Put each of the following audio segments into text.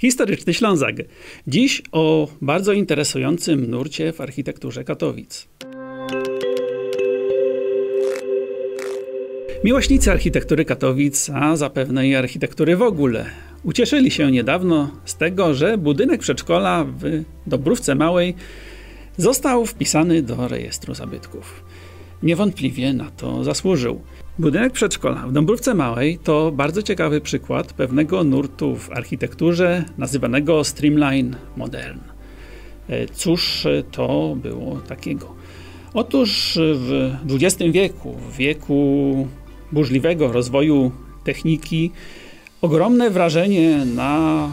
Historyczny Ślązak. Dziś o bardzo interesującym nurcie w architekturze Katowic. Miłośnicy architektury Katowic, a zapewne i architektury w ogóle, ucieszyli się niedawno z tego, że budynek przedszkola w Dobrówce Małej został wpisany do rejestru zabytków. Niewątpliwie na to zasłużył. Budynek przedszkola w Dąbrówce Małej to bardzo ciekawy przykład pewnego nurtu w architekturze nazywanego Streamline Modern. E, cóż to było takiego? Otóż w XX wieku, w wieku burzliwego rozwoju techniki, ogromne wrażenie na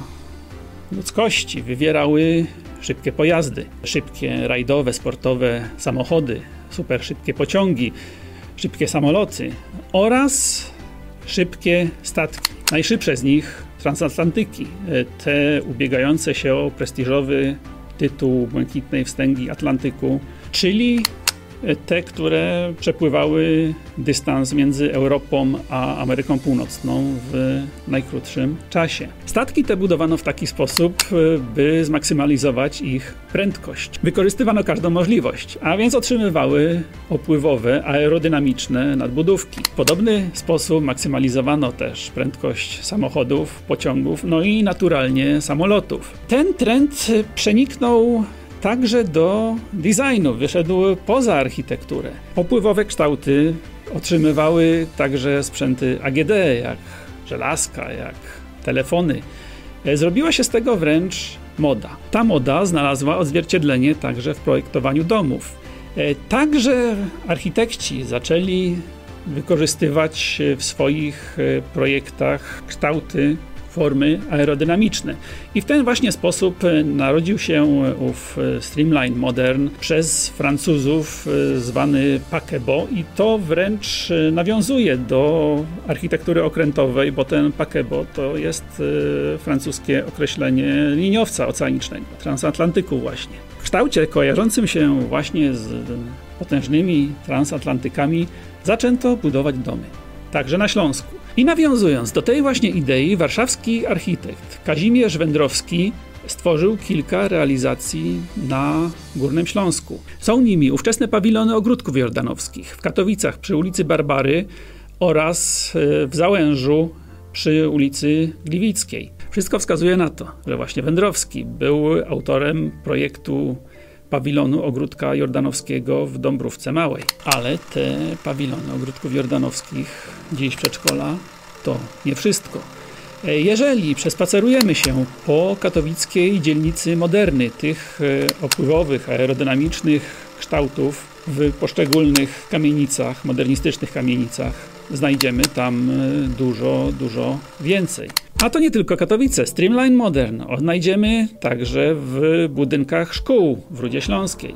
ludzkości wywierały szybkie pojazdy, szybkie rajdowe, sportowe samochody, super szybkie pociągi, szybkie samoloty oraz szybkie statki. Najszybsze z nich transatlantyki, te ubiegające się o prestiżowy tytuł Błękitnej Wstęgi Atlantyku, czyli te, które przepływały dystans między Europą a Ameryką Północną w najkrótszym czasie. Statki te budowano w taki sposób, by zmaksymalizować ich prędkość. Wykorzystywano każdą możliwość, a więc otrzymywały opływowe, aerodynamiczne nadbudówki. W podobny sposób maksymalizowano też prędkość samochodów, pociągów, no i naturalnie samolotów. Ten trend przeniknął także do designu, wyszedł poza architekturę. Opływowe kształty otrzymywały także sprzęty AGD, jak żelazka, jak telefony. E, zrobiła się z tego wręcz moda. Ta moda znalazła odzwierciedlenie także w projektowaniu domów. E, także architekci zaczęli wykorzystywać w swoich e, projektach kształty formy aerodynamiczne. I w ten właśnie sposób e, narodził się ów e, Streamline Modern przez Francuzów e, zwany paquebot i to wręcz nawiązuje do architektury okrętowej, bo ten paquebot to jest francuskie określenie liniowca oceanicznego, transatlantyku właśnie. W kształcie kojarzącym się właśnie z potężnymi transatlantykami zaczęto budować domy, także na Śląsku. I nawiązując do tej właśnie idei, warszawski architekt Kazimierz Wędrowski stworzył kilka realizacji na Górnym Śląsku. Są nimi ówczesne pawilony ogródków jordanowskich w Katowicach przy ulicy Barbary oraz e, w Załężu przy ulicy Gliwickiej. Wszystko wskazuje na to, że właśnie Wędrowski był autorem projektu pawilonu ogródka jordanowskiego w Dąbrówce Małej. Ale te pawilony ogródków jordanowskich dziś przedszkola to nie wszystko. E, jeżeli przespacerujemy się po katowickiej dzielnicy Moderny, tych e, opływowych, aerodynamicznych kształtów w poszczególnych kamienicach, modernistycznych kamienicach, znajdziemy tam e, dużo, dużo więcej. A to nie tylko Katowice. Streamline Modern odnajdziemy także w budynkach szkół w Rudzie Śląskiej.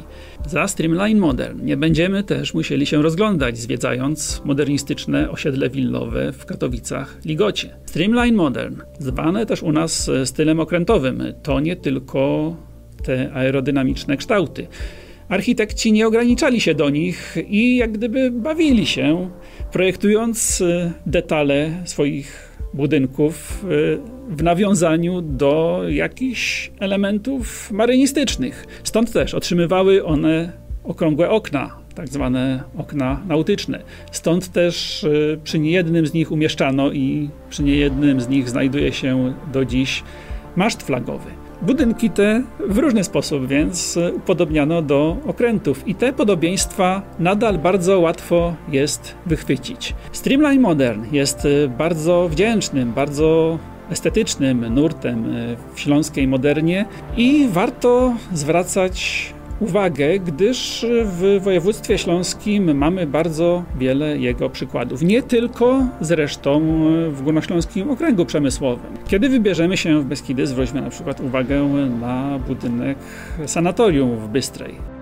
Za Streamline Modern nie będziemy też musieli się rozglądać, zwiedzając modernistyczne osiedle willowe w Katowicach Ligocie. Streamline Modern, zwane też u nas stylem okrętowym, to nie tylko te aerodynamiczne kształty. Architekci nie ograniczali się do nich i jak gdyby bawili się, projektując detale swoich budynków y, w nawiązaniu do jakichś elementów marynistycznych. Stąd też otrzymywały one okrągłe okna, tak zwane okna nautyczne. Stąd też y, przy niejednym z nich umieszczano i przy niejednym z nich znajduje się do dziś maszt flagowy. Budynki te w różny sposób więc upodobniano do okrętów i te podobieństwa nadal bardzo łatwo jest wychwycić. Streamline Modern jest bardzo wdzięcznym, bardzo estetycznym nurtem w śląskiej modernie i warto zwracać uwagę, gdyż w województwie śląskim mamy bardzo wiele jego przykładów. Nie tylko zresztą w Górnośląskim Okręgu Przemysłowym. Kiedy wybierzemy się w Beskidy, zwróćmy na przykład uwagę na budynek sanatorium w Bystrej.